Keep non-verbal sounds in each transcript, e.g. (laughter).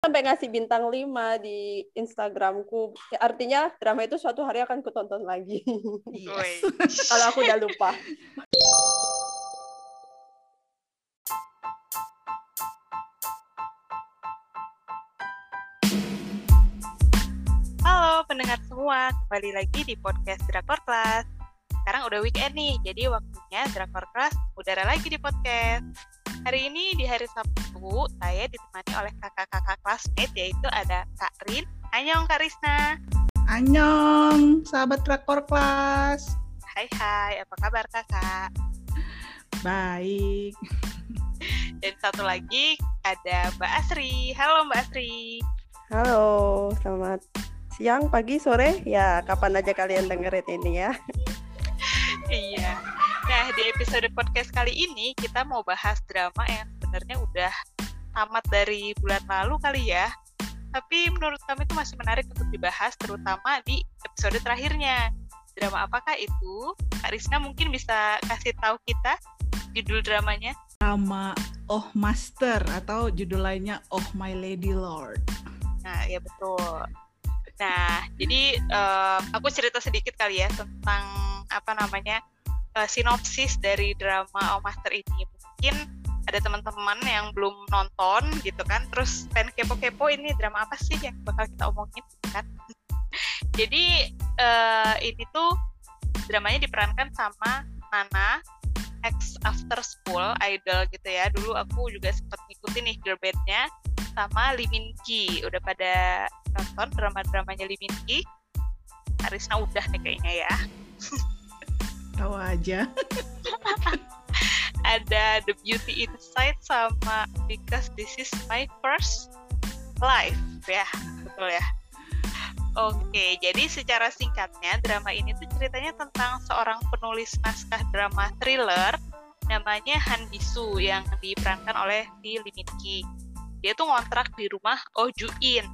sampai ngasih bintang 5 di Instagramku. Ya, artinya drama itu suatu hari akan kutonton lagi. Yes. (laughs) Kalau aku udah lupa. Halo pendengar semua, kembali lagi di podcast Drakor Class. Sekarang udah weekend nih, jadi waktunya Drakor Class udara lagi di podcast. Hari ini di hari Sabtu, saya ditemani oleh kakak-kakak classmate yaitu ada Kak Rin. Annyeong Kak Risna. Annyeong, sahabat Drakor Kelas. Hai hai, apa kabar kakak? Baik. Dan satu lagi ada Mbak Asri. Halo Mbak Asri. Halo, selamat siang, pagi, sore. Ya, kapan aja kalian dengerin ini ya. Iya. Nah, di episode podcast kali ini kita mau bahas drama yang sebenarnya udah tamat dari bulan lalu kali ya. Tapi menurut kami itu masih menarik untuk dibahas terutama di episode terakhirnya. Drama apakah itu? Kak Rizna mungkin bisa kasih tahu kita judul dramanya. Drama Oh Master atau judul lainnya Oh My Lady Lord. Nah, ya betul. Nah, jadi eh, aku cerita sedikit kali ya tentang apa namanya eh, sinopsis dari drama Oh Master ini. Mungkin ada teman-teman yang belum nonton gitu kan, terus pengen kepo-kepo ini drama apa sih yang bakal kita omongin gitu kan. (laughs) jadi eh, ini tuh dramanya diperankan sama Nana ex After School idol gitu ya. Dulu aku juga sempat ngikutin nih girl bandnya sama Lee Min Ki. Udah pada nonton drama-dramanya Lee Min Ki? Arisna udah nih kayaknya ya. (laughs) Tahu aja. (laughs) Ada The Beauty Inside sama Because This Is My First Life. Ya, betul ya. Oke, jadi secara singkatnya drama ini tuh ceritanya tentang seorang penulis naskah drama thriller namanya Han Bisu yang diperankan oleh Lee Min Ki. Dia tuh ngontrak di rumah Oh Ju In.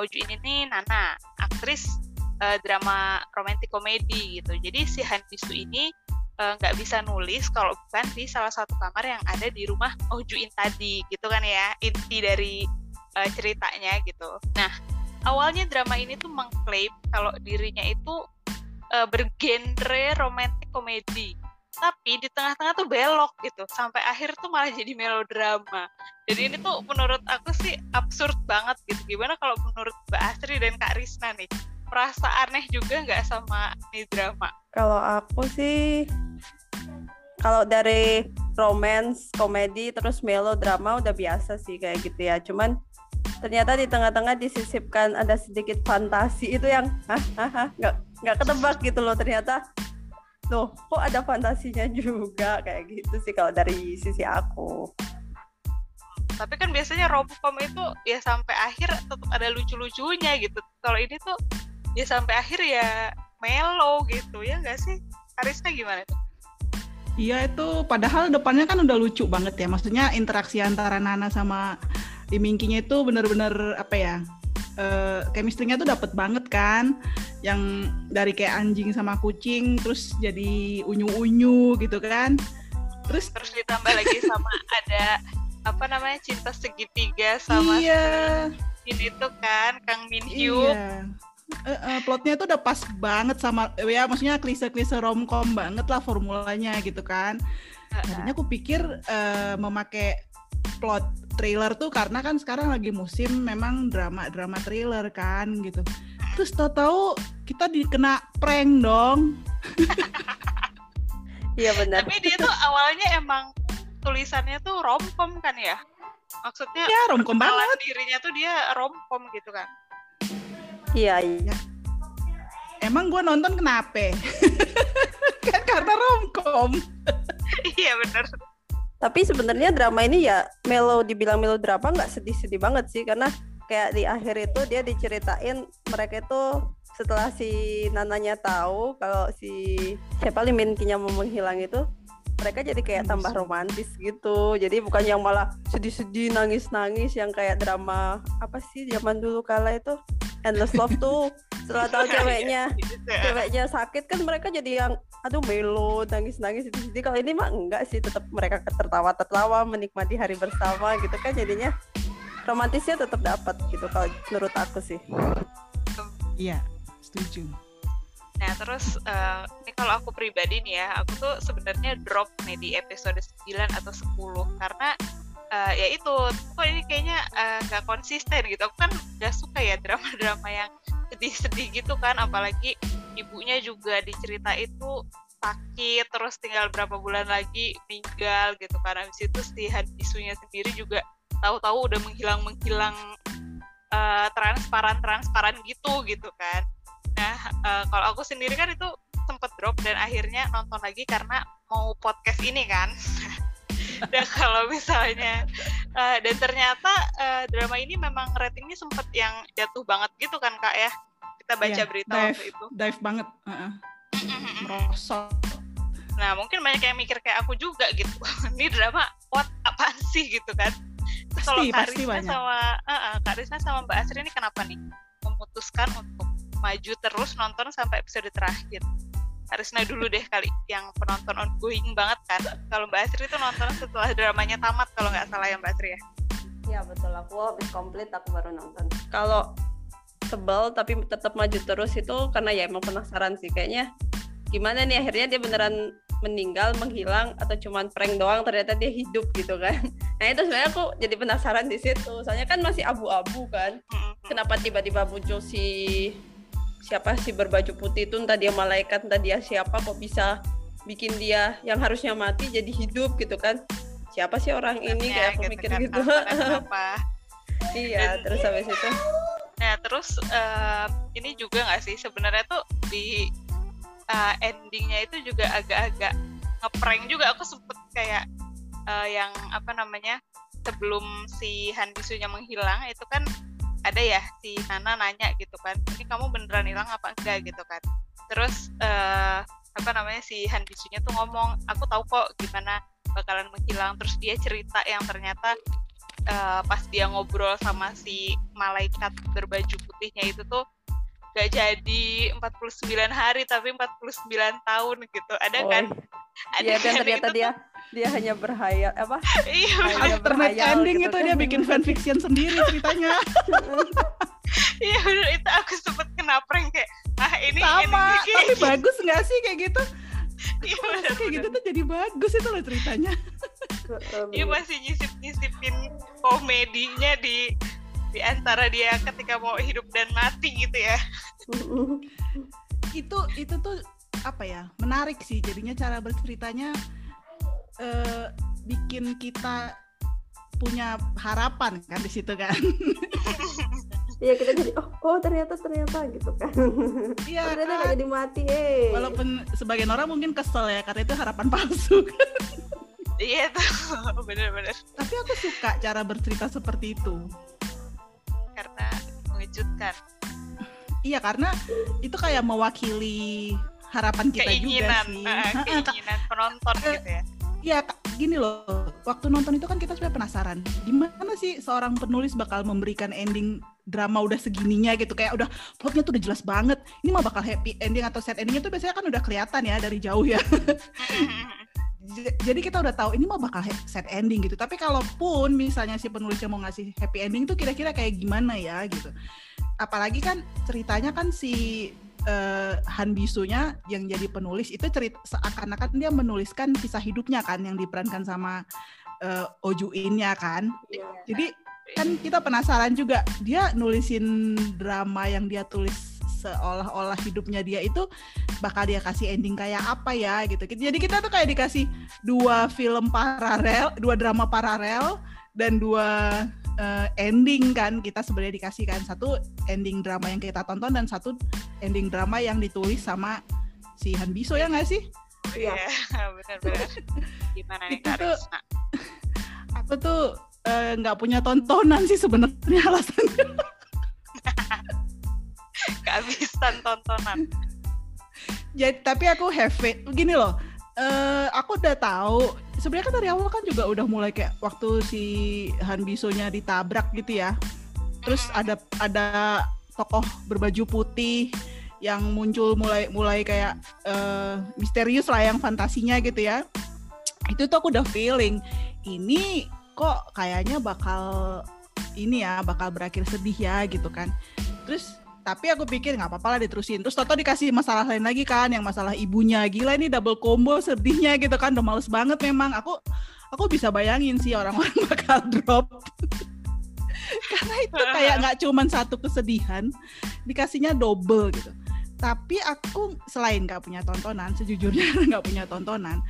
Oh Ju In ini Nana, aktris eh, drama romantic komedi gitu. Jadi si Han Bisu ini eh, nggak bisa nulis kalau bukan di salah satu kamar yang ada di rumah Oh Ju In tadi gitu kan ya inti dari eh, ceritanya gitu. Nah awalnya drama ini tuh mengklaim kalau dirinya itu uh, bergenre romantic komedi tapi di tengah-tengah tuh belok gitu sampai akhir tuh malah jadi melodrama jadi ini tuh menurut aku sih absurd banget gitu gimana kalau menurut Mbak Astri dan Kak Risna nih merasa aneh juga nggak sama nih drama? Kalau aku sih kalau dari romance, komedi, terus melodrama udah biasa sih kayak gitu ya. Cuman ternyata di tengah-tengah disisipkan ada sedikit fantasi itu yang nggak nggak ketebak gitu loh. Ternyata loh kok ada fantasinya juga? Kayak gitu sih kalau dari sisi aku. Tapi kan biasanya romcom itu ya sampai akhir tetap ada lucu-lucunya gitu. Kalau ini tuh ya sampai akhir ya melo gitu ya nggak sih Arisna gimana tuh? Iya itu padahal depannya kan udah lucu banget ya. Maksudnya interaksi antara Nana sama Dimingkinya itu bener-bener apa ya? eh chemistry-nya tuh dapet banget kan yang dari kayak anjing sama kucing terus jadi unyu-unyu gitu kan terus terus ditambah lagi sama (laughs) ada apa namanya cinta segitiga sama iya ini tuh kan Kang Min Hyuk Iya. Eh, eh, plotnya tuh udah pas banget sama ya maksudnya klise-klise romcom banget lah formulanya gitu kan. Tadinya aku pikir eh, memakai plot trailer tuh karena kan sekarang lagi musim memang drama-drama thriller kan gitu. Terus tahu-tahu kita dikena prank dong. (laughs) iya benar tapi dia tuh awalnya emang tulisannya tuh romcom kan ya maksudnya Ya romcom banget. dirinya tuh dia romcom gitu kan iya iya. Emang gue nonton kenapa? (laughs) kan karena romcom. (laughs) iya bener. Tapi sebenarnya drama ini ya melo dibilang melodrama nggak sedih-sedih banget sih. Karena kayak di akhir itu dia diceritain mereka itu setelah si Nananya tahu kalau si siapa Lee Min Ki-nya mau menghilang itu mereka jadi kayak tambah romantis gitu. Jadi bukan yang malah sedih-sedih nangis-nangis yang kayak drama apa sih zaman dulu kala itu Endless Love tuh setelah tahu (laughs) ceweknya Gitu ya. ceweknya sakit kan mereka jadi yang aduh melo nangis nangis itu. Sedih kalau ini mah enggak sih tetap mereka tertawa tertawa menikmati hari bersama gitu kan jadinya romantisnya tetap dapat gitu kalau menurut aku sih. Iya setuju. Nah, terus uh, ini kalau aku pribadi nih ya, aku tuh sebenarnya drop nih di episode 9 atau 10 karena uh, ya itu kok ini kayaknya nggak uh, konsisten gitu. Aku kan gak suka ya drama-drama yang sedih-sedih gitu kan, apalagi ibunya juga dicerita itu sakit terus tinggal berapa bulan lagi meninggal gitu karena habis itu si isunya sendiri juga tahu-tahu udah menghilang-menghilang uh, transparan-transparan gitu gitu kan Nah, uh, kalau aku sendiri kan itu sempet drop dan akhirnya nonton lagi karena mau podcast ini kan. (laughs) dan (laughs) kalau misalnya uh, dan ternyata uh, drama ini memang ratingnya sempet yang jatuh banget gitu kan kak ya. Kita baca yeah, berita dive, waktu itu. Dive banget. Uh-uh. Merosot. Nah mungkin banyak yang mikir kayak aku juga gitu. (laughs) ini drama what apa sih gitu kan. Kalau Risna sama uh, uh, Kak Risna sama Mbak Asri ini kenapa nih memutuskan untuk maju terus nonton sampai episode terakhir. Harisna dulu deh kali yang penonton ongoing banget kan. Kalau Mbak Asri itu nonton setelah dramanya tamat kalau nggak salah ya Mbak Asri ya. Iya betul aku habis komplit aku baru nonton. Kalau sebel tapi tetap maju terus itu karena ya emang penasaran sih kayaknya gimana nih akhirnya dia beneran meninggal menghilang atau cuman prank doang ternyata dia hidup gitu kan (laughs) nah itu sebenarnya aku jadi penasaran di situ soalnya kan masih abu-abu kan kenapa tiba-tiba muncul si siapa sih berbaju putih itu entah dia malaikat entah dia siapa kok bisa bikin dia yang harusnya mati jadi hidup gitu kan. Siapa sih orang ini? Kayak aku gitu mikir kan, gitu. (laughs) iya Dan, terus habis itu? Nah terus uh, ini juga nggak sih? Sebenarnya tuh di uh, endingnya itu juga agak-agak ngeprank juga. Aku sempet kayak uh, yang apa namanya sebelum si Han Bisunya menghilang itu kan ada ya si Nana nanya gitu kan ini kamu beneran hilang apa enggak? gitu kan. Terus uh, apa namanya si Han Bisunya tuh ngomong aku tahu kok gimana bakalan menghilang. Terus dia cerita yang ternyata uh, pas dia ngobrol sama si malaikat berbaju putihnya itu tuh gak jadi 49 hari tapi 49 tahun gitu. Ada oh, kan ada ya, kan ternyata dia dia hanya berhayal apa? Iya alternate ending gitu itu kan. dia bikin fanfiction sendiri ceritanya. (laughs) Iya bener. Itu aku sempet kena prank kayak ah ini sama ini, tapi bagus nggak sih kayak gitu? Iya bener, kayak gitu tuh jadi bagus itu loh ceritanya. Iya masih nyisip nyisipin komedinya di di antara dia ketika mau hidup dan mati gitu ya. Itu itu tuh apa ya menarik sih jadinya cara berceritanya uh, bikin kita punya harapan kan di situ kan (laughs) Iya kita jadi oh, oh ternyata ternyata gitu kan. Iya ternyata kan? jadi mati. Hey. Walaupun sebagian orang mungkin kesel ya karena itu harapan palsu. (laughs) Iya tuh (laughs) bener-bener. Tapi aku suka cara bercerita seperti itu. Karena mengejutkan. Iya karena itu kayak mewakili harapan kita keinginan, juga sih. Uh, keinginan penonton gitu ya. ya gini loh waktu nonton itu kan kita sebenarnya penasaran gimana sih seorang penulis bakal memberikan ending drama udah segininya gitu? Kayak udah plotnya tuh udah jelas banget. Ini mah bakal happy ending atau sad endingnya tuh biasanya kan udah kelihatan ya dari jauh ya. (laughs) Jadi kita udah tahu ini mah bakal sad ending gitu. Tapi kalaupun misalnya si penulisnya mau ngasih happy ending tuh kira-kira kayak gimana ya gitu. Apalagi kan ceritanya kan si uh, Han Bisunya yang jadi penulis itu cerita seakan-akan dia menuliskan kisah hidupnya kan yang diperankan sama uh, Oju Innya kan. Yeah. Jadi kan kita penasaran juga dia nulisin drama yang dia tulis seolah-olah hidupnya dia itu bakal dia kasih ending kayak apa ya gitu. Jadi kita tuh kayak dikasih dua film paralel, dua drama paralel dan dua uh, ending kan kita sebenarnya dikasihkan satu ending drama yang kita tonton dan satu ending drama yang ditulis sama si Han Biso ya nggak sih? Iya, benar-benar. Gimana nih Kak tuh, Aku tuh eh, nggak uh, punya tontonan sih sebenarnya (laughs) alasannya. Kehabisan tontonan. Jadi tapi aku have it. Gini loh, uh, aku udah tahu sebenarnya kan dari awal kan juga udah mulai kayak waktu si Han Bisonya ditabrak gitu ya. Terus ada ada tokoh berbaju putih yang muncul mulai mulai kayak uh, misterius lah yang fantasinya gitu ya. Itu tuh aku udah feeling ini kok kayaknya bakal ini ya bakal berakhir sedih ya gitu kan terus tapi aku pikir nggak apa-apa lah diterusin. Terus Toto dikasih masalah lain lagi kan yang masalah ibunya. Gila ini double combo sedihnya gitu kan. Udah males banget memang. Aku aku bisa bayangin sih orang-orang (laughs) bakal drop. (laughs) Karena itu kayak nggak cuman satu kesedihan. Dikasihnya double gitu. Tapi aku selain nggak punya tontonan sejujurnya (laughs) nggak punya tontonan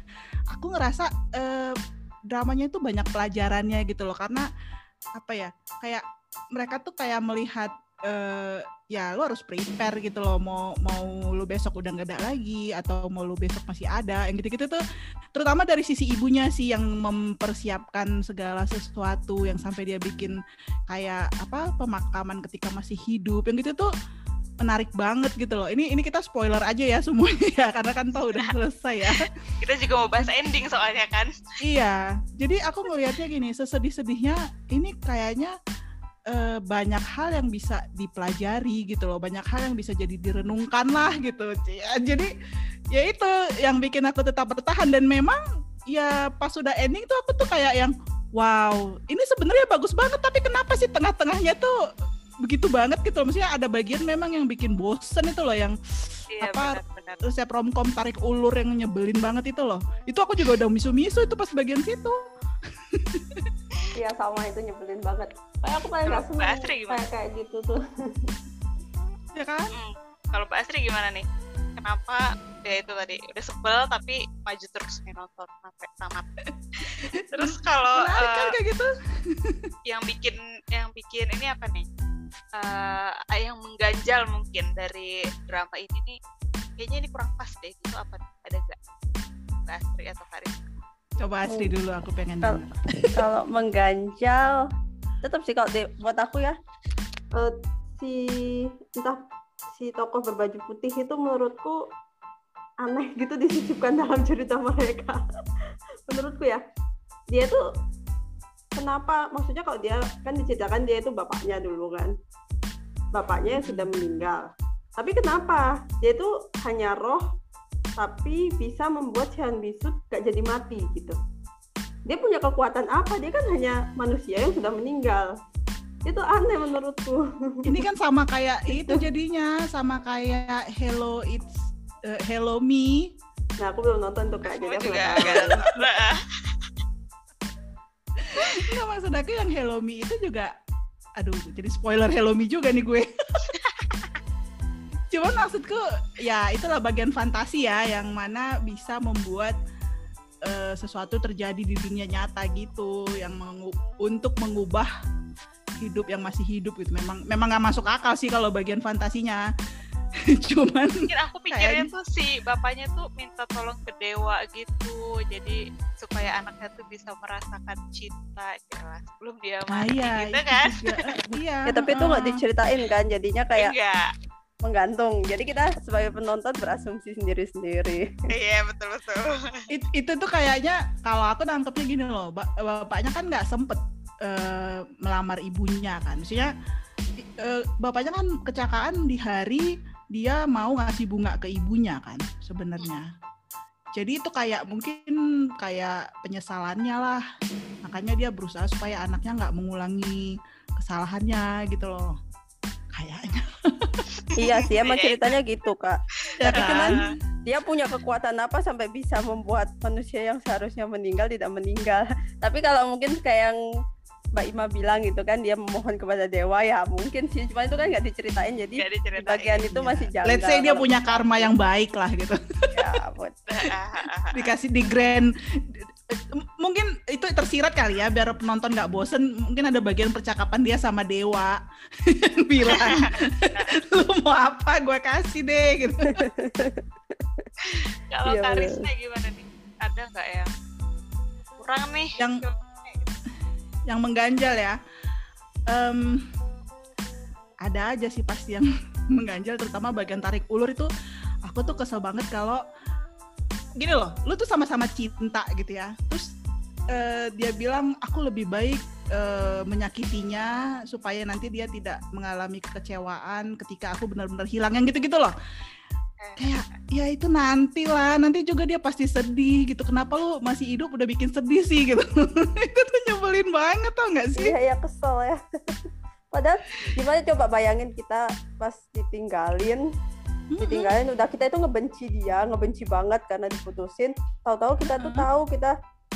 aku ngerasa eh, dramanya itu banyak pelajarannya gitu loh. Karena apa ya kayak mereka tuh kayak melihat uh, ya lu harus prepare gitu loh mau mau lu besok udah nggak ada lagi atau mau lu besok masih ada yang gitu-gitu tuh terutama dari sisi ibunya sih yang mempersiapkan segala sesuatu yang sampai dia bikin kayak apa pemakaman ketika masih hidup yang gitu tuh menarik banget gitu loh. Ini ini kita spoiler aja ya semuanya ya (laughs) karena kan tahu udah selesai ya. (laughs) kita juga mau bahas ending soalnya kan. Iya. Jadi aku ngelihatnya gini, sesedih-sedihnya ini kayaknya uh, banyak hal yang bisa dipelajari gitu loh. Banyak hal yang bisa jadi direnungkan lah gitu. Ya, jadi ya itu yang bikin aku tetap bertahan. Dan memang ya pas sudah ending tuh aku tuh kayak yang wow ini sebenarnya bagus banget tapi kenapa sih tengah-tengahnya tuh begitu banget? Gitu loh. Maksudnya ada bagian memang yang bikin bosen itu loh yang iya, apa benar, benar. resep romcom tarik ulur yang nyebelin banget itu loh. Itu aku juga udah misu-misu itu pas bagian situ Iya sama itu nyebelin banget. Kayak aku paling nggak suka kayak kayak gitu tuh. (laughs) ya kan? Hmm. Kalau Mbak Astri gimana nih? Kenapa ya itu tadi udah sebel tapi maju terus nih nonton sampai tamat. (laughs) terus kalau uh, kan kayak gitu. (laughs) yang bikin yang bikin ini apa nih? Uh, yang mengganjal mungkin dari drama ini nih kayaknya ini kurang pas deh gitu apa ada gak Mbak Astri atau Karin? Coba hmm. dulu aku pengen Kalo, (laughs) kalau mengganjal tetap sih kalau buat aku ya. Uh, si entah si tokoh berbaju putih itu menurutku aneh gitu disisipkan dalam (laughs) cerita mereka. menurutku ya. Dia tuh kenapa maksudnya kalau dia kan diceritakan dia itu bapaknya dulu kan. Bapaknya yang sudah meninggal. Tapi kenapa? Dia itu hanya roh tapi bisa membuat si Han Bisut gak jadi mati gitu. Dia punya kekuatan apa? Dia kan hanya manusia yang sudah meninggal. Itu aneh menurutku. (laughs) Ini kan sama kayak itu jadinya sama kayak Hello It's uh, Hello Me. Nah aku belum nonton tuh kak jadi aku juga Nggak maksud aku yang Hello Me itu juga aduh jadi spoiler Hello Me juga nih gue (laughs) Cuman maksudku ya itulah bagian fantasi ya yang mana bisa membuat uh, sesuatu terjadi di dunia nyata gitu yang mengu untuk mengubah hidup yang masih hidup gitu. Memang memang nggak masuk akal sih kalau bagian fantasinya. (laughs) Cuman mungkin aku pikirnya kayak... tuh si bapaknya tuh minta tolong ke dewa gitu. Jadi supaya anaknya tuh bisa merasakan cinta jelas sebelum dia ah, mati ah, iya, gitu kan. iya. ya tapi itu nggak diceritain kan jadinya kayak Enggak menggantung. Jadi kita sebagai penonton berasumsi sendiri-sendiri. Iya betul betul. It, itu tuh kayaknya kalau aku nangkepnya gini loh, bapaknya kan nggak sempet uh, melamar ibunya kan. Maksudnya uh, bapaknya kan kecelakaan di hari dia mau ngasih bunga ke ibunya kan sebenarnya. Jadi itu kayak mungkin kayak penyesalannya lah. Makanya dia berusaha supaya anaknya nggak mengulangi kesalahannya gitu loh. Kayaknya. (laughs) Iya sih emang ceritanya gitu kak. Ya tapi kan dia punya kekuatan apa sampai bisa membuat manusia yang seharusnya meninggal tidak meninggal? (laughs) Tapi kalau mungkin kayak yang Mbak Ima bilang gitu kan dia memohon kepada dewa ya mungkin sih. Cuma itu kan nggak diceritain jadi gak diceritain. di bagian itu ya. masih janggal. Let's say dia punya karma yang baik lah gitu. (laughs) Ya, dikasih di grand mungkin itu tersirat kali ya biar penonton nggak bosen. Mungkin ada bagian percakapan dia sama dewa. (laughs) Bilang (laughs) lu mau apa? Gue kasih deh gitu. (laughs) Kalau ya, Karisma gimana nih? Ada nggak ya kurang nih? Yang yang mengganjal ya? Um, ada aja sih pasti yang mengganjal terutama bagian tarik ulur itu aku tuh kesel banget kalau gini loh, lu tuh sama-sama cinta gitu ya. Terus uh, dia bilang aku lebih baik uh, menyakitinya supaya nanti dia tidak mengalami kekecewaan ketika aku benar-benar hilang yang gitu-gitu loh. Kayak ya itu nanti lah, nanti juga dia pasti sedih gitu. Kenapa lu masih hidup udah bikin sedih sih gitu. (laughs) itu tuh nyebel ngeselin banget tau nggak sih? Iya, ya kesel ya. (laughs) Padahal gimana coba bayangin kita pas ditinggalin, ditinggalin udah kita itu ngebenci dia, ngebenci banget karena diputusin. Tahu-tahu kita tuh Hmm. tahu kita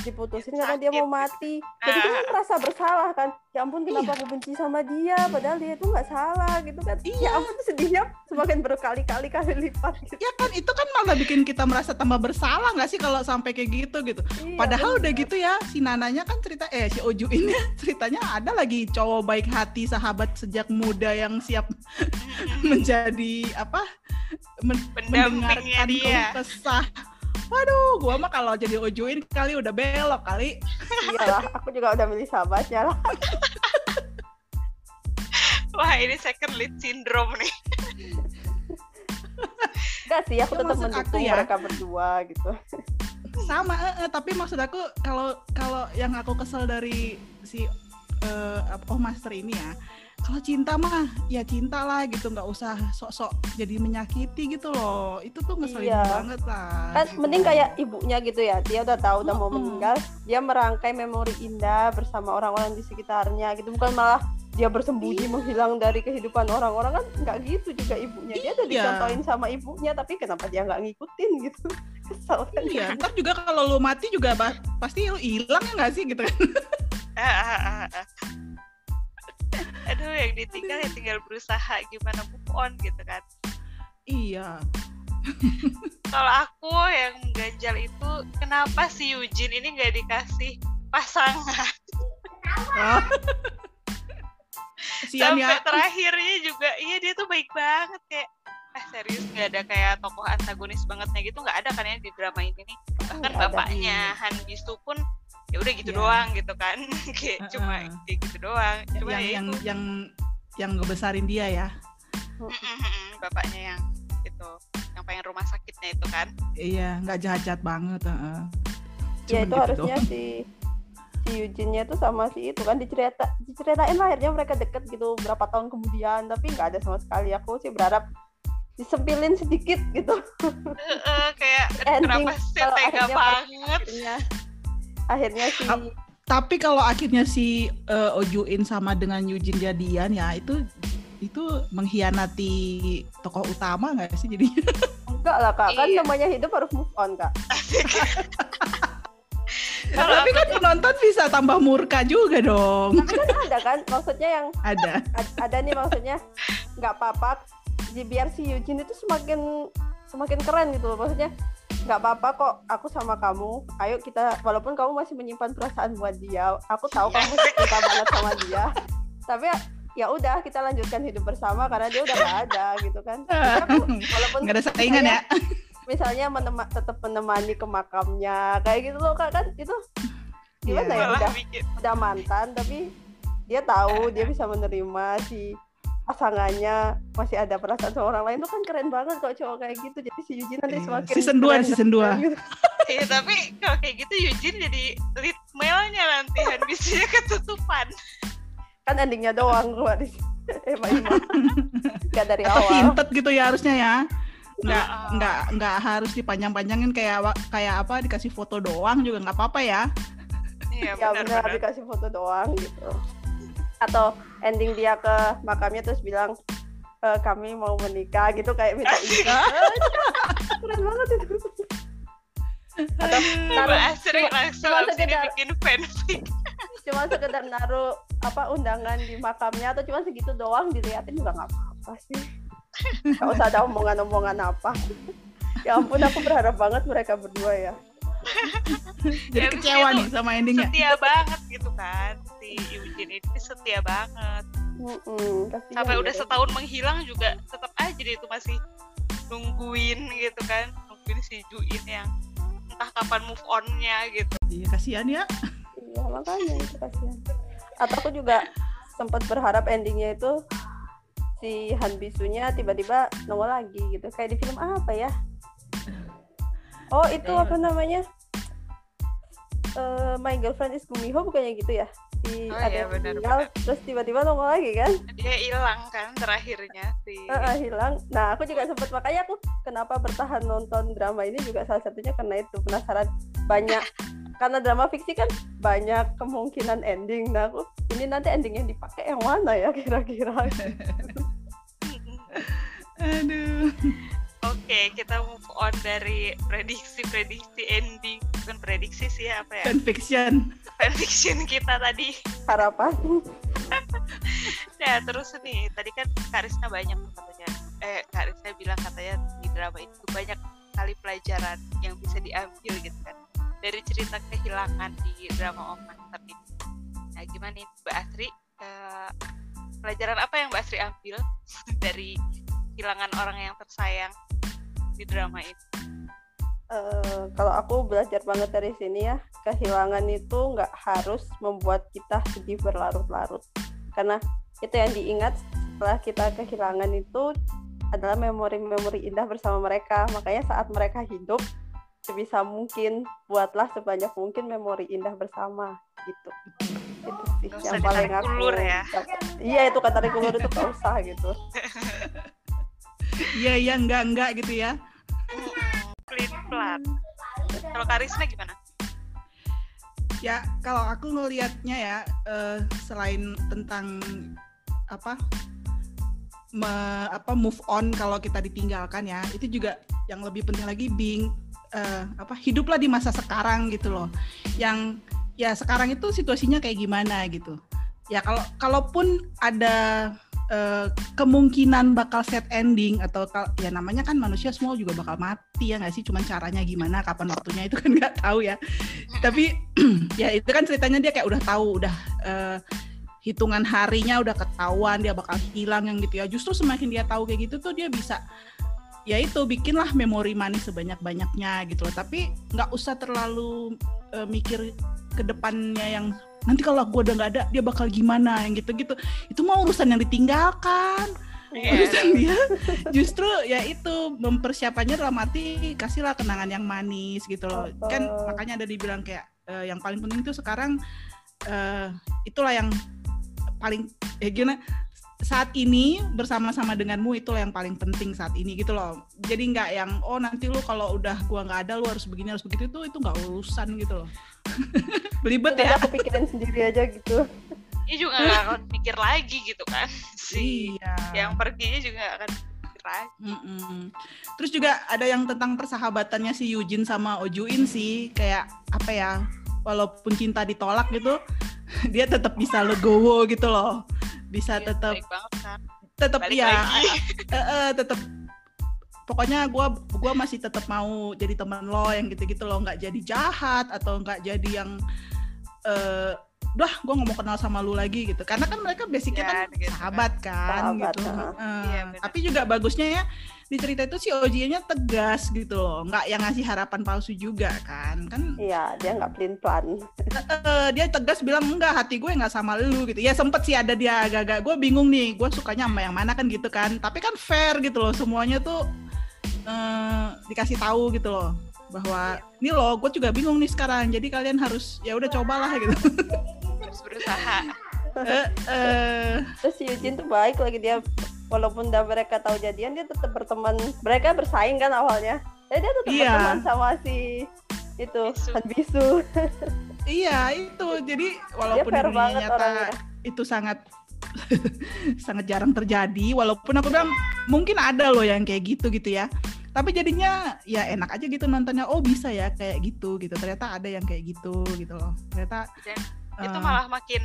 diputusin karena dia mau mati. Jadi kita kan merasa bersalah kan. Ya ampun kenapa Iya. aku benci sama dia padahal dia tuh nggak salah gitu kan. Iya. Ya ampun sedihnya semakin berkali-kali kali lipat gitu. Ya kan itu kan malah bikin kita merasa tambah bersalah nggak sih kalau sampai kayak gitu gitu. Iya, Padahal udah bener. gitu ya si Nananya kan cerita eh si Oju ini (laughs) ceritanya ada lagi cowok baik hati sahabat sejak muda yang siap (laughs) menjadi apa men- Pendampingnya mendengarkan dia. kesah. Waduh, gua mah kalau jadi Ojuin kali udah belok kali. (laughs) Iyalah, aku juga udah milih sahabatnya lah. (laughs) Wah ini second lead syndrome nih. (laughs) Enggak sih, aku Ya, tetap mendukung ya. mereka berdua gitu. Sama, eh, eh, tapi maksud aku kalau kalau yang aku kesel dari si eh, oh master ini ya, kalau cinta mah ya cinta lah gitu, nggak usah sok-sok jadi menyakiti gitu loh. Itu tuh ngeselin Iya. banget lah. Kan gitu. mending kayak ibunya gitu ya. Dia udah tahu udah mau meninggal, dia merangkai memori indah bersama orang-orang di sekitarnya gitu. Bukan malah dia bersembunyi Iya. menghilang dari kehidupan orang-orang kan nggak gitu juga ibunya. Dia udah Iya. dicontohin sama ibunya tapi kenapa dia nggak ngikutin gitu. (laughs) Kesel kan. Iya, ntar juga kalau lu mati juga pasti lu hilang ya nggak sih gitu kan? (laughs) Aduh yang ditinggal ya tinggal berusaha gimana move on gitu kan. iya. (laughs) Kalau aku yang ganjal itu kenapa si Eugene ini nggak dikasih pasangan (laughs) Oh. Sampai ya. terakhirnya juga iya dia tuh baik banget kayak ah serius nggak ada kayak tokoh antagonis bangetnya gitu nggak ada kan ya di drama ini nih bahkan bapaknya Han Bisu pun ya udah gitu Iya. doang gitu kan (laughs) kayak cuma Uh-uh. kayak gitu doang cuma yang ya yang itu yang yang ngebesarin dia ya. Bapaknya yang itu yang pengen rumah sakitnya itu kan Iya, nggak jahat-jahat banget. heeh. Ya itu gitu harusnya doang. si si Eugene-nya tuh sama si itu kan dicerita diceritain lah akhirnya mereka deket gitu berapa tahun kemudian tapi nggak ada sama sekali aku sih berharap disempilin sedikit gitu Heeh, kayak aduh, Ending, kenapa sih tega banget akhirnya akhirnya si Ap- Tapi kalau akhirnya si eh, Ojuin sama dengan Eugene jadian ya itu itu mengkhianati tokoh utama nggak sih jadinya? enggak lah kak kan Iya. namanya hidup harus move on kak (laughs) Kalau Tapi kan penonton bisa tambah murka juga dong. tapi kan ada kan maksudnya yang Ada. ad- ada nih maksudnya nggak apa-apa biar si Eugene itu semakin semakin keren gitu loh maksudnya nggak apa-apa kok aku sama kamu ayo kita walaupun kamu masih menyimpan perasaan buat dia aku tahu kamu (laughs) cinta banget sama dia tapi ya- udah kita lanjutkan hidup bersama karena dia udah gak ada gitu kan (laughs) aku, walaupun Nggak ada saingan ya. misalnya menema, tetap menemani ke makamnya kayak gitu loh kak kan itu gimana Iya. ya udah udah mantan tapi dia tahu dia bisa menerima si pasangannya masih ada perasaan sama orang lain itu kan keren banget kalau cowok kayak gitu jadi si Eugene nanti Iya. semakin Season dua, keren season dan dua. keren gitu. (laughs) Iya tapi kalau kayak gitu Eugene jadi lead male-nya nanti Han bisunya (laughs) ketutupan. kan endingnya doang keluar (laughs) di eh Mbak Ima nggak dari Atau awal hinted gitu ya harusnya ya. Nggak Ah. nggak nggak harus dipanjang-panjangin kayak kayak apa dikasih foto doang juga nggak apa-apa ya. Iya ya benar benar-benar. dikasih foto doang gitu atau ending dia ke makamnya terus bilang "E, kami mau menikah gitu kayak minta (laughs) izin. Keren banget itu. Atau naruh Asri cuma- langsung cuma sekedar- bikin fanfic. (laughs) cuma sekedar naruh apa undangan di makamnya atau cuma segitu doang diliatin juga nggak apa-apa sih. Nggak usah ada omongan-omongan apa. (laughs) Ya ampun aku berharap banget mereka berdua ya Jadi Ya, kecewa itu nih sama endingnya. Setia banget gitu kan si Eugene ini setia banget. Mm-mm, kasihan Sampai dia udah deh. setahun menghilang juga tetap aja dia itu masih nungguin gitu kan, nungguin si Juin yang entah kapan move on-nya gitu. Iya kasihan ya. iya makanya itu kasihan atau aku juga sempat berharap endingnya itu si Han Bisunya tiba-tiba nongol lagi gitu kayak di film apa ya oh itu apa namanya Eh, My Girlfriend is Gumiho bukannya gitu ya si Oh ada iya, meninggal terus tiba-tiba nongol lagi kan Dia hilang kan terakhirnya si Eh, eh, hilang nah aku juga sempat makanya aku kenapa bertahan nonton drama ini juga salah satunya karena itu penasaran banyak (laughs) karena drama fiksi kan banyak kemungkinan ending. Nah, aku ini nanti ending yang dipakai yang mana ya kira-kira? (laughs) (laughs) Aduh. Oke, kita move on dari prediksi-prediksi ending, bukan prediksi sih apa ya? Fanfiction. Fanfiction kita tadi. Harapan. Nah, terus nih, tadi kan Karisna banyak katanya. Eh, Karisna bilang katanya di drama itu banyak kali pelajaran yang bisa diambil gitu kan. Dari cerita kehilangan di drama Om Master ini. Nah, gimana nih Mbak Asri? Eh, pelajaran apa yang Mbak Asri ambil (laughs) dari kehilangan orang yang tersayang di drama ini? Eh, kalau aku belajar banget dari sini ya, kehilangan itu nggak harus membuat kita sedih berlarut-larut. Karena itu yang diingat setelah kita kehilangan itu adalah memori-memori indah bersama mereka. Makanya saat mereka hidup, sebisa mungkin buatlah sebanyak mungkin memori indah bersama gitu. Itu sih yang paling aku. ulur ya. Iya itu kata tarik ulur itu gak usah gitu. (laughs) Iya, iya, enggak, enggak gitu ya. Pelin pelan. Kalau Karisna gimana? Ya, kalau aku ngelihatnya ya, eh, selain tentang apa me- apa move on kalau kita ditinggalkan ya, itu juga yang lebih penting lagi being eh, apa hiduplah di masa sekarang gitu loh. Yang ya sekarang itu situasinya kayak gimana gitu. Ya kalau kalaupun ada eh, kemungkinan bakal set ending atau ya namanya kan manusia semua juga bakal mati ya nggak sih? Cuman caranya gimana kapan waktunya itu kan (laughs) nggak tahu ya. Tapi (clears throat) ya itu kan ceritanya dia kayak udah tahu udah eh, hitungan harinya udah ketahuan dia bakal hilang yang gitu ya. Justru semakin dia tahu kayak gitu tuh dia bisa ya itu bikinlah memori manis sebanyak banyaknya gitu loh. Tapi nggak usah terlalu eh, mikir ke depannya yang nanti kalau gue udah nggak ada dia bakal gimana yang gitu-gitu itu mah urusan yang ditinggalkan Iya. urusan dia justru ya itu mempersiapannya dalam arti kasihlah kenangan yang manis gitu loh kan Oh. makanya ada dibilang kayak eh, yang paling penting tuh sekarang eh, itulah yang paling eh gimana saat ini bersama-sama denganmu itulah yang paling penting saat ini gitu loh jadi nggak yang oh nanti lu kalau udah gua nggak ada lu harus begini harus begitu itu itu nggak urusan gitu loh (laughs) belibet ya aku pikirin sendiri aja gitu. Dia juga nggak akan mikir lagi gitu kan. Si iya yang perginya juga akan mikir lagi. Mm-mm. Terus juga ada yang tentang persahabatannya si Yujin sama Ojuin sih, kayak apa ya, walaupun cinta ditolak gitu, (laughs) dia tetap bisa legowo gitu loh, bisa Iya, tetap banget kan. tetap Balik ya, (laughs) eh, eh, tetap pokoknya gua gua masih tetap mau jadi teman lo yang gitu-gitu loh, nggak jadi jahat atau nggak jadi yang eh udah gue nggak mau kenal sama lu lagi gitu. Karena kan mereka basicnya Ya, kan gitu kan. sahabat kan Sahabat, gitu. Iya, benar. tapi juga bagusnya ya di cerita itu si Oji-nya tegas gitu loh. Nggak yang ngasih harapan palsu juga kan. Kan Iya, dia nggak pelin plan. (laughs) eh, dia tegas bilang enggak hati gue nggak sama lu gitu. Ya sempet sih ada dia agak-agak. Gue bingung nih gue sukanya sama yang mana kan gitu kan. Tapi kan fair gitu loh semuanya tuh eh, dikasih tahu gitu loh bahwa ini loh gue juga bingung nih sekarang. Jadi kalian harus ya udah cobalah gitu (laughs) Terus berusaha. (laughs) Eh, eh, Terus si Eugene tuh baik lagi dia walaupun udah mereka tahu jadian dia tetap berteman. Mereka bersaing kan awalnya. Jadi dia tetap Iya. berteman sama si itu Bisu. Han Bisu. (laughs) iya itu jadi walaupun fair di dunia nyata orangnya. itu sangat (laughs) sangat jarang terjadi walaupun aku bilang mungkin ada loh yang kayak gitu gitu ya tapi jadinya ya enak aja gitu nontonnya oh bisa ya kayak gitu gitu ternyata ada yang kayak gitu gitu loh ternyata Dan itu malah makin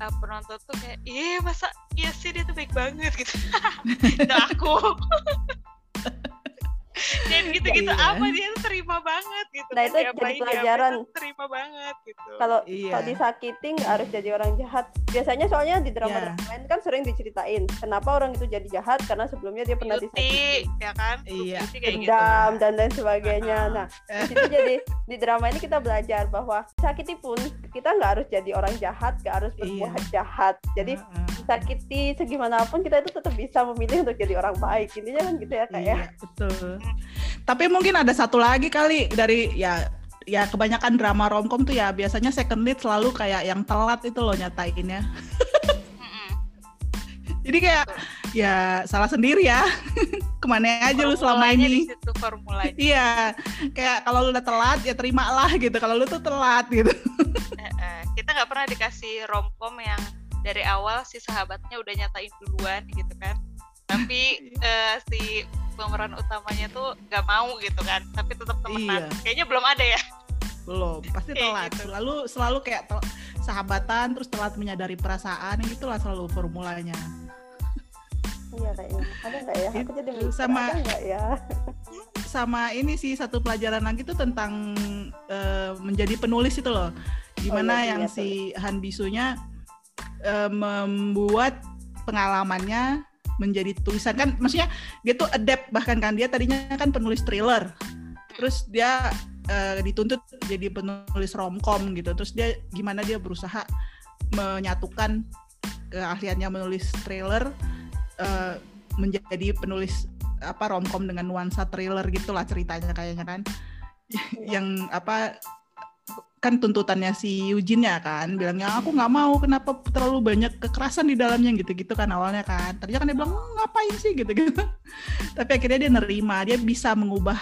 uh, penonton tuh kayak iya masa iya sih dia tuh baik banget gitu. (laughs) Itu aku (laughs) dan gitu-gitu Iya. apa dia tuh terima banget gitu Nah, kan, itu jadi pelajaran. terima banget gitu Kalau Iya. kalau disakiti nggak harus jadi orang jahat. Biasanya soalnya di drama-drama Iya. lain kan sering diceritain kenapa orang itu jadi jahat karena sebelumnya dia pernah beauty disakiti. ya kan Iya. gitu dendam dan lain sebagainya. Uh-uh. Nah, di situ jadi di drama ini kita belajar bahwa sakiti pun kita nggak harus jadi orang jahat, nggak harus berbuat Iya. jahat. Jadi Heeh. Sakiti segimanapun kita itu tetap bisa memilih untuk jadi orang baik. Intinya kan gitu ya kak ya. Iya, betul. Tapi mungkin ada satu lagi kali dari ya ya kebanyakan drama romcom tuh ya biasanya second lead selalu kayak yang telat itu loh nyatainnya. Jadi kayak ya salah sendiri ya. (laughs) ke mana aja lu selama ini iya kayak kalau lu udah telat ya terimalah gitu kalau lu tuh telat gitu Eh, eh, kita nggak pernah dikasih romcom yang dari awal si sahabatnya udah nyatain duluan gitu kan tapi (laughs) eh, si pemeran utamanya tuh nggak mau gitu kan tapi tetap temenan Iya. kayaknya belum ada ya belum pasti Kayak telat gitu. selalu selalu kayak tel- sahabatan terus telat menyadari perasaan gitulah selalu formulanya Iya kayaknya. Ada nggak ya? Aku Itu jadi mikir, sama- ada ya? sama ini sih satu pelajaran lagi tuh tentang eh, menjadi penulis itu loh gimana Oh, iya, yang iya, si Han Bisunya eh, membuat pengalamannya menjadi tulisan. Kan maksudnya dia tuh adapt bahkan kan. Dia tadinya kan penulis thriller. Terus dia eh, dituntut jadi penulis romcom gitu. Terus dia gimana dia berusaha menyatukan keahliannya menulis thriller eh, menjadi penulis apa romcom dengan nuansa thriller gitulah ceritanya kayaknya kan. Yang apa kan tuntutannya si Eugene ya kan bilangnya aku nggak mau kenapa terlalu banyak kekerasan di dalamnya gitu-gitu kan awalnya kan tadinya kan dia bilang "Oh, ngapain sih gitu-gitu (laughs) tapi akhirnya dia nerima dia bisa mengubah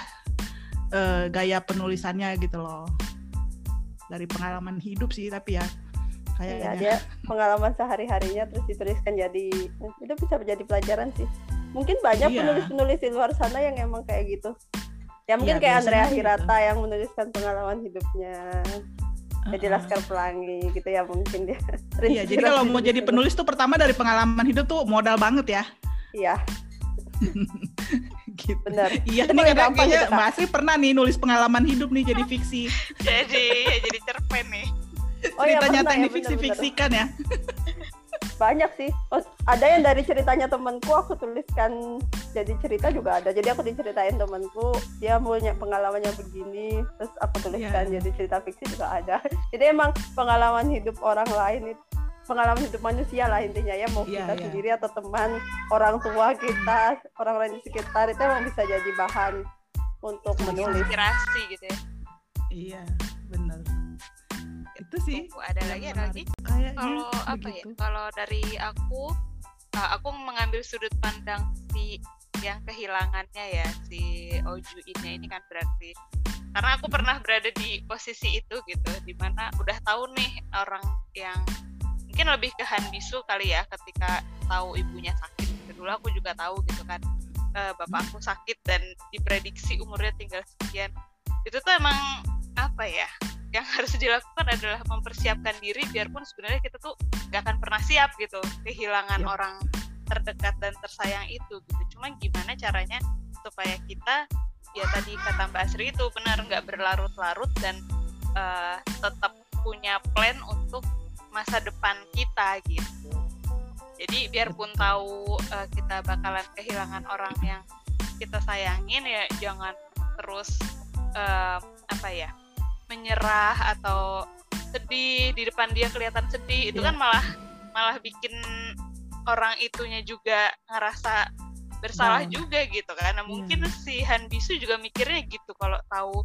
eh, gaya penulisannya gitu loh dari pengalaman hidup sih tapi ya kayaknya dia pengalaman sehari-harinya terus dituliskan jadi itu bisa menjadi pelajaran sih. Mungkin banyak Iya. penulis-penulis di luar sana yang emang kayak gitu. Ya mungkin Iya, kayak Andrea biasanya Hirata yang menuliskan pengalaman hidupnya. Jadi Uh-uh. Laskar Pelangi gitu ya mungkin dia. Iya, jadi (laughs) kalau mau jadi penulis tuh pertama dari pengalaman hidup tuh modal banget ya. Iya, (laughs) gitu. benar. Iya nih gampang kayaknya gitu. Mbak Asri pernah nih nulis pengalaman hidup nih jadi fiksi. (laughs) jadi ya jadi cerpen nih Oh iya, Cerita pernah nyata ya, difiksi-fiksikan ya. Banyak sih. Oh, ada yang dari ceritanya temanku aku tuliskan jadi cerita juga ada. Jadi aku diceritain temanku dia punya pengalamannya begini, terus aku tuliskan Iya. jadi cerita fiksi juga ada. (laughs) Jadi emang pengalaman hidup orang lain itu pengalaman hidup manusia lah intinya ya mau Iya, kita iya. sendiri atau teman orang tua kita orang-orang di sekitar itu emang bisa jadi bahan untuk menulis inspirasi gitu ya Iya, benar. Itu sih. Tunggu, ada lagi ada lagi kalau apa ya begitu. kalau dari aku uh, aku mengambil sudut pandang si yang kehilangannya ya si Oju ini ini kan berarti karena aku pernah berada di posisi itu gitu di mana udah tahu nih orang yang mungkin lebih ke Han Bisu kali ya ketika tahu ibunya sakit gitu. dulu aku juga tahu gitu kan eh, bapakku sakit dan diprediksi umurnya tinggal sekian itu tuh emang apa ya yang (laughs) harus dilakukan adalah mempersiapkan diri biarpun sebenarnya kita tuh gak akan pernah siap gitu kehilangan Yap. orang terdekat dan tersayang itu gitu. Cuman gimana caranya supaya kita ya tadi kata Mbak Asri itu benar nggak berlarut-larut dan eh, tetap punya plan untuk masa depan kita gitu. Jadi biarpun tahu eh, kita bakalan kehilangan orang yang kita sayangin ya jangan terus eh, apa ya menyerah atau sedih di depan dia kelihatan sedih itu Iya. kan malah malah bikin orang itunya juga ngerasa bersalah Down. juga gitu kan nah, mungkin si Han Bisu juga mikirnya gitu kalau tahu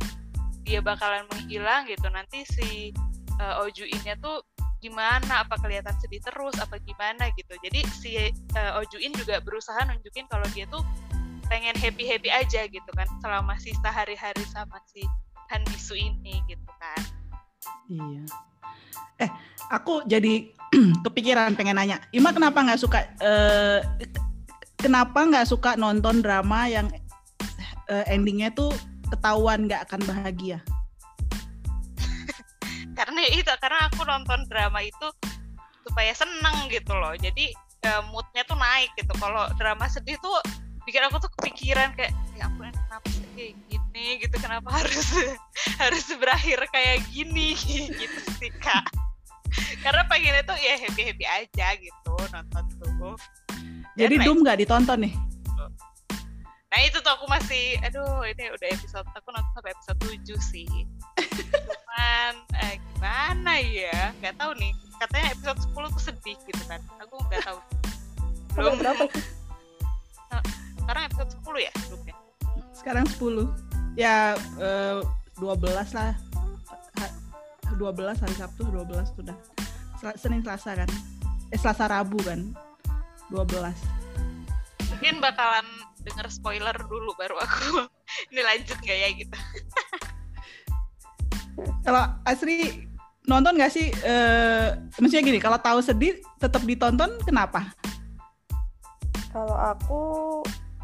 dia bakalan menghilang gitu nanti si uh, Oju ini tuh gimana apa kelihatan sedih terus apa gimana gitu jadi si uh, Ojuin juga berusaha nunjukin kalau dia tuh pengen happy happy aja gitu kan selama sisa hari-hari sama si Han Bisu ini gitu kan Iya. Eh, aku jadi (clears throat) kepikiran pengen nanya. Ima kenapa nggak suka? eh, kenapa nggak suka nonton drama yang eh, endingnya tuh ketahuan nggak akan bahagia? (laughs) karena itu karena aku nonton drama itu supaya seneng gitu loh jadi eh, moodnya tuh naik gitu kalau drama sedih tuh bikin aku tuh kepikiran kayak ya ampun kenapa sih gitu kenapa harus (laughs) harus berakhir kayak gini (laughs) gitu sih kak karena pengennya tuh ya happy happy aja gitu nonton tuh Dan Jadi Doom nggak ditonton nih? Nah itu tuh aku masih, aduh ini udah episode, aku nonton sampai episode 7 sih. Cuman eh, gimana ya, nggak tahu nih. Katanya episode 10 tuh sedih gitu kan. Aku nggak tahu. Belum, berapa sih? sekarang episode 10 ya grupnya. Sekarang 10. Ya eh, 12 lah. Ha- 12 hari Sabtu 12 sudah. Sel- Senin Selasa kan? Eh Selasa Rabu kan? 12. Mungkin bakalan denger spoiler dulu baru aku (laughs) ini lanjut gak ya gitu. (laughs) Kalau Asri nonton gak sih? Uh, maksudnya gini, kalau tahu sedih tetap ditonton, kenapa? Kalau aku,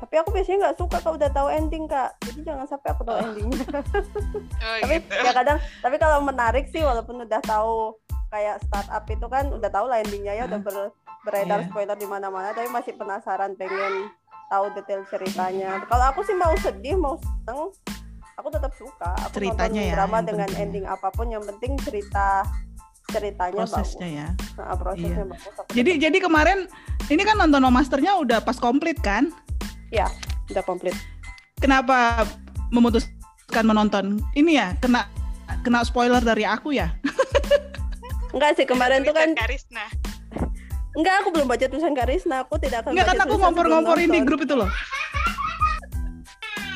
tapi aku biasanya nggak suka kalau udah tahu ending kak. Jadi jangan sampai aku tahu oh. endingnya. (laughs) oh, tapi gitu. ya kadang, tapi kalau menarik sih, walaupun udah tahu kayak startup itu kan udah tahu lah endingnya ya, udah ber, beredar yeah. spoiler di mana-mana, tapi masih penasaran pengen tahu detail ceritanya. Kalau aku sih mau sedih, mau seneng, aku tetap suka aku ceritanya ya drama dengan penting. ending apa pun yang penting cerita ceritanya prosesnya bagus. ya nah, prosesnya iya. bagus jadi jadi kemarin ini kan nonton Masternya udah pas komplit kan ya udah komplit kenapa memutuskan menonton ini ya kena kena spoiler dari aku ya (laughs) enggak sih kemarin tuh kan Karisna Enggak, aku belum baca tulisan Karisna. Aku tidak akan Enggak, kan aku ngompor-ngomporin di grup itu loh.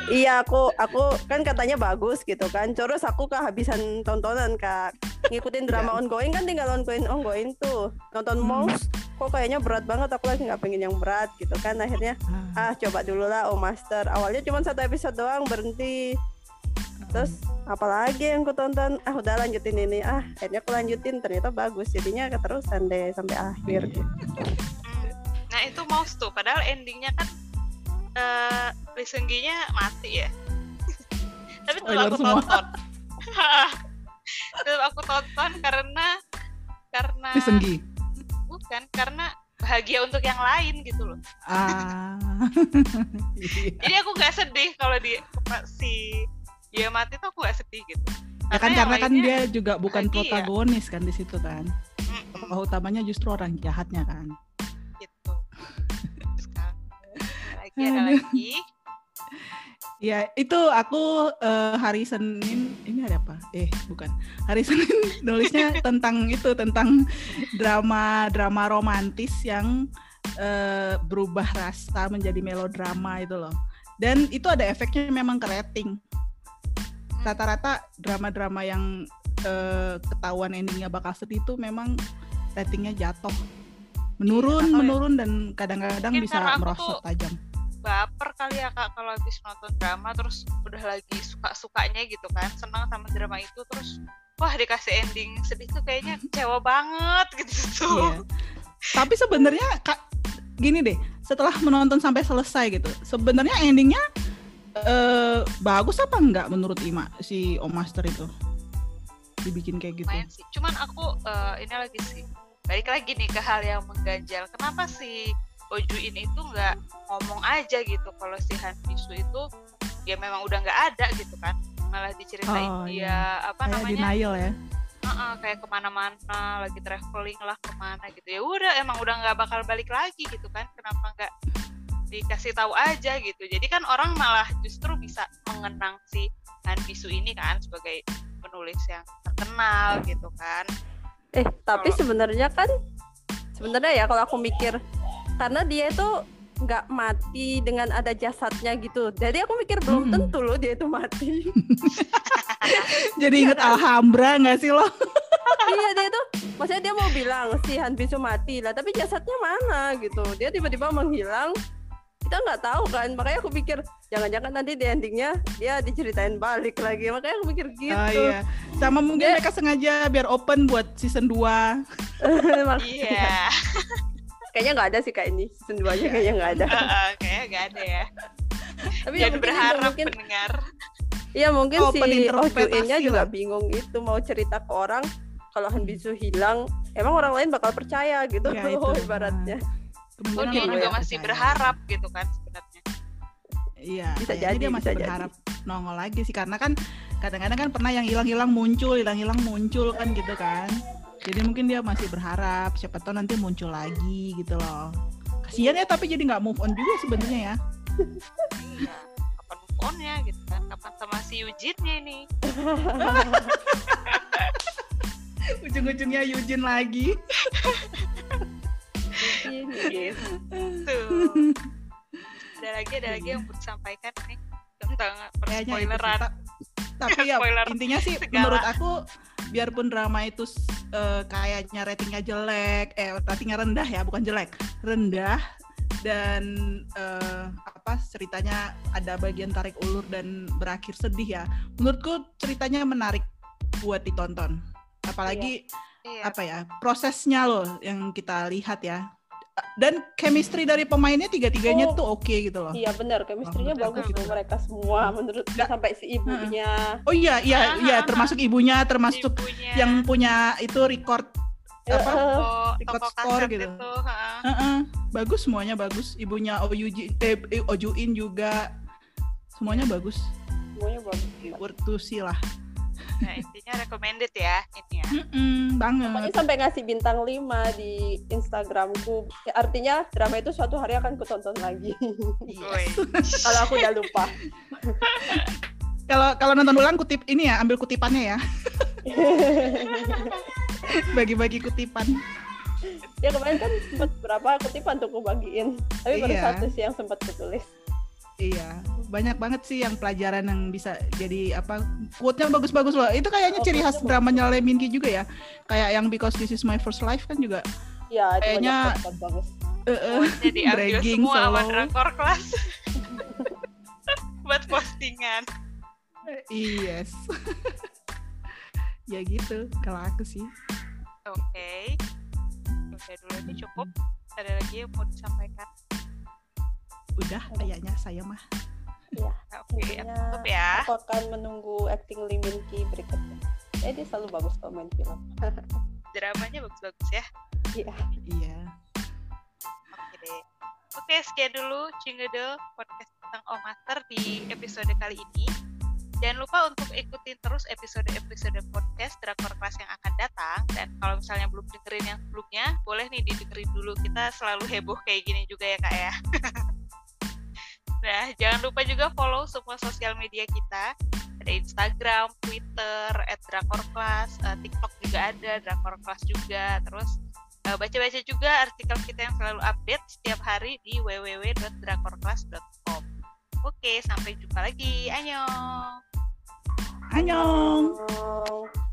Iya aku aku kan katanya bagus gitu kan. Terus aku kehabisan tontonan kak ngikutin drama iya. ongoing kan tinggal ongoing ongoing tuh. Nonton hmm. Mouse kok kayaknya berat banget aku lagi nggak pengen yang berat gitu kan. Akhirnya ah, ah coba dulu lah Oh Master. Awalnya cuma satu episode doang berhenti. Terus apalagi yang aku tonton ah udah lanjutin ini. Ah akhirnya aku lanjutin ternyata bagus. Jadinya keterusan deh sampai akhir gitu. nah itu mouse tuh padahal endingnya kan uh, Lisengginya mati ya. (laughs) Tapi tetap aku tonton tetap aku tonton karena karena Lisenggi bukan karena bahagia untuk yang lain gitu loh. Ah. Iya. (laughs) jadi aku nggak sedih kalau di si dia mati tuh aku gak sedih gitu. Ya kan karena kan dia juga bukan bahagia. protagonis kan di situ kan. Tokoh utamanya justru orang jahatnya kan. Gitu. Lagi ada lagi Ya, itu aku uh, hari Senin ini ada apa? Eh, bukan. Hari (laughs) Senin nulisnya tentang itu tentang drama drama romantis yang uh, berubah rasa menjadi melodrama itu loh. Dan itu ada efeknya memang ke rating. Rata-rata drama-drama yang uh, ketahuan endingnya bakal sedih itu memang ratingnya jatuh. Menurun, iya, menurun ya. dan kadang-kadang bisa merosot tajam baper kali ya kak kalau habis nonton drama terus udah lagi suka-sukanya gitu kan senang sama drama itu terus wah dikasih ending sedih tuh kayaknya kecewa banget gitu tuh. Iya. Tapi sebenarnya kak gini deh setelah menonton sampai selesai gitu sebenarnya endingnya eh, bagus apa enggak menurut Ima si Om Master itu dibikin kayak gitu? sih. Cuman aku uh, ini lagi sih balik lagi nih ke hal yang mengganjal. Kenapa sih Ojuin itu nggak ngomong aja gitu. Kalau si Han Bisu itu ya memang udah nggak ada gitu kan. Malah diceritain oh, dia iya. apa kayak namanya? denial ya? Uh -uh, kayak ke mana-mana lagi traveling lah ke mana gitu. Ya udah emang udah nggak bakal balik lagi gitu kan. Kenapa nggak dikasih tahu aja gitu. Jadi kan orang malah justru bisa mengenang si Han Bisu ini kan sebagai penulis yang terkenal gitu kan. Eh tapi sebenarnya kan sebenarnya ya kalau aku mikir karena dia itu nggak mati dengan ada jasadnya gitu. Jadi aku mikir belum hmm. tentu loh dia itu mati. (laughs) Jadi inget ya, Alhambra nggak sih lo? (laughs) iya dia itu, maksudnya dia mau bilang si Han Bisu mati lah, tapi jasadnya mana gitu. Dia tiba-tiba menghilang. Kita nggak tahu kan, makanya aku pikir jangan-jangan nanti di endingnya dia diceritain balik lagi. Makanya aku mikir gitu. Oh, iya. Sama mungkin dia... mereka sengaja biar open buat season 2 (laughs) Iya kayaknya nggak ada sih kayak ini. Season 2 nya kayaknya nggak ada. Uh, uh, kayaknya nggak ada ya. Tapi ya berharap mungkin, pendengar. Iya mungkin oh, si Oh nya juga bingung itu mau cerita ke orang kalau Han Bisu hilang emang orang lain bakal percaya gitu ya, itu. (laughs) ibaratnya. Oh dia juga masih berharap gitu kan sebenarnya. Iya bisa jadi dia masih berharap jadi. nongol lagi sih karena kan kadang-kadang kan pernah yang hilang-hilang muncul hilang-hilang muncul kan gitu kan jadi mungkin dia masih berharap siapa tahu nanti muncul lagi gitu loh. Kasihan ya tapi jadi nggak move on juga sebenarnya ya. Iya kapan move on ya gitu kan? Kapan sama si Eugene ini? (laughs) Ujung-ujungnya Eugene lagi. Tuh. (laughs) ada lagi ada lagi yang mau disampaikan nih. Tentang spoileran. Tapi ya (laughs) intinya sih segala. menurut aku biarpun drama itu uh, kayaknya ratingnya jelek eh ratingnya rendah ya bukan jelek rendah dan uh, apa ceritanya ada bagian tarik ulur dan berakhir sedih ya. Menurutku ceritanya menarik buat ditonton. Apalagi Iya. apa ya prosesnya loh yang kita lihat ya. Dan chemistry dari pemainnya tiga-tiganya Oh. tuh oke gitu loh. Iya benar, chemistry-nya aku bagus gitu. mereka semua menurut Nggak. sampai si ibunya. Oh iya iya iya termasuk ibunya termasuk Ibunya, yang punya itu record apa? Eh, toko, record toko kaset gitu. itu, ha. Heeh, bagus semuanya bagus. Ibunya Oyuji eh eh, Ojuin juga semuanya bagus. semuanya bagus. Worth to see lah. Nah, intinya recommended ya ini ya. Mm-mm, Pokoknya banget. sampai ngasih bintang 5 di Instagramku. Ya, artinya drama itu suatu hari akan kutonton lagi. Woi. (laughs) Kalau aku udah lupa. (laughs) Kalau kalau nonton ulang kutip ini ya, ambil kutipannya ya. (laughs) Bagi-bagi kutipan. ya kemarin kan sempat berapa kutipan tuh aku bagiin. Tapi baru Iya. satu sih yang sempat kutulis. Iya, banyak banget sih yang pelajaran yang bisa jadi apa quote-nya bagus-bagus loh. Itu kayaknya ciri khas quote-nya dramanya Leminki juga ya. Kayak yang Because This Is My First Life kan juga Ya, itu Kayaknya- bagus. eh, eh, Jadi ambil semua sama drakor kelas. (laughs) Buat postingan. Yes. (laughs) ya gitu kalau aku sih. Oke. Udah dulu ini cukup. Ada lagi yang mau disampaikan? Udah kayaknya saya mah. Iya. Oke, Intinya, tutup ya. Aku akan menunggu acting Lee Min Ki berikutnya. Eh dia selalu bagus kalau main film. (laughs) Dramanya bagus-bagus ya. Iya. Iya. Oke deh. Oke, sekian dulu Cingedel podcast tentang Oh Master di episode kali ini. Jangan lupa untuk ikutin terus episode-episode podcast Drakor Kelas yang akan datang. Dan kalau misalnya belum dengerin yang sebelumnya, boleh nih didengerin dulu. Kita selalu heboh kayak gini juga ya kak ya. (laughs) nah, jangan lupa juga follow semua sosial media kita. Ada Instagram, Twitter, at Drakor Class, eh, TikTok juga ada, Drakor Class juga. Terus Uh, baca-baca juga artikel kita yang selalu update setiap hari di www.drakorclass.com. Oke, sampai jumpa lagi. Annyeong! Annyeong.